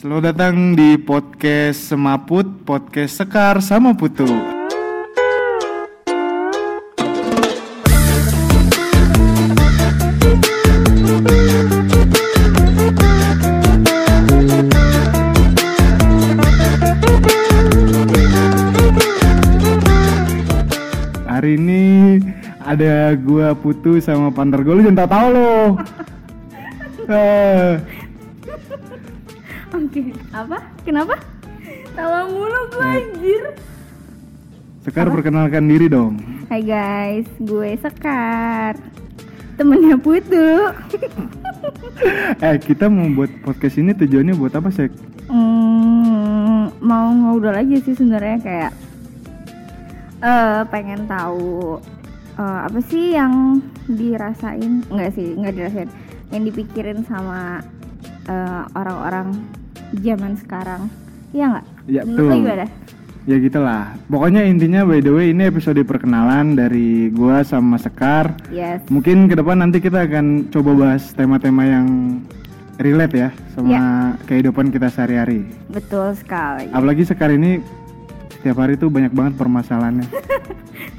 Selamat datang di podcast Semaput, podcast Sekar sama Putu. Hari ini ada gua Putu sama Panter Gol jangan tahu lo. Oke, apa? Kenapa? Tawa mulu gue anjir. Sekar perkenalkan diri dong. Hai guys, gue Sekar. Temennya Putu. Eh kita mau buat podcast ini tujuannya buat apa sih? Hmm, mau ngobrol aja sih sebenarnya kayak eh pengen tahu eh, apa sih yang dirasain? Enggak sih, enggak dirasain. Yang dipikirin sama eh, orang-orang zaman sekarang. Iya nggak? Ya lo betul. gimana? Ya gitulah. Pokoknya intinya by the way ini episode perkenalan dari gua sama Sekar. Yes. Mungkin ke depan nanti kita akan coba bahas tema-tema yang relate ya sama Ya. kehidupan kita sehari-hari. Betul sekali. Apalagi Sekar ini setiap hari tuh banyak banget permasalahannya.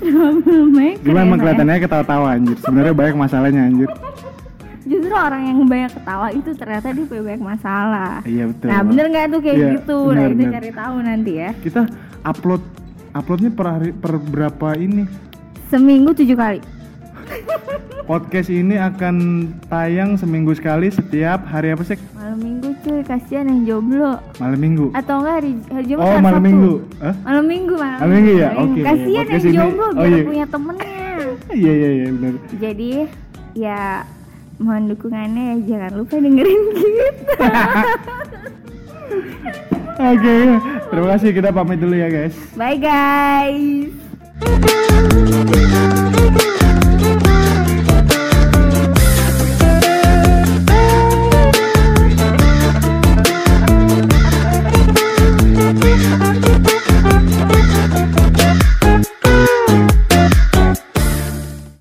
Keren emang ya. kelihatannya ketawa-tawa anjir. Sebenarnya banyak masalahnya anjir. Justru orang yang banyak ketawa itu ternyata dia punya banyak masalah. Iya betul. Nah bener nggak tuh kayak Iya, gitu? nah bener, itu bener. cari tahu nanti ya. Kita upload uploadnya per hari per berapa ini? Seminggu tujuh kali. Podcast ini akan tayang seminggu sekali setiap hari apa sih? Malam minggu cuy, kasihan yang jomblo. Malam minggu. Atau enggak hari, hari Jumat Oh, malam minggu. Hah? Malam minggu, malam, Malam minggu ya? Oke, Kasihan yang podcast ini- jomblo oh, biar iya. punya temennya. Iya iya iya benar. Jadi ya mohon dukungannya ya jangan lupa dengerin kita. Oke, terima kasih kita pamit dulu ya guys. Bye guys.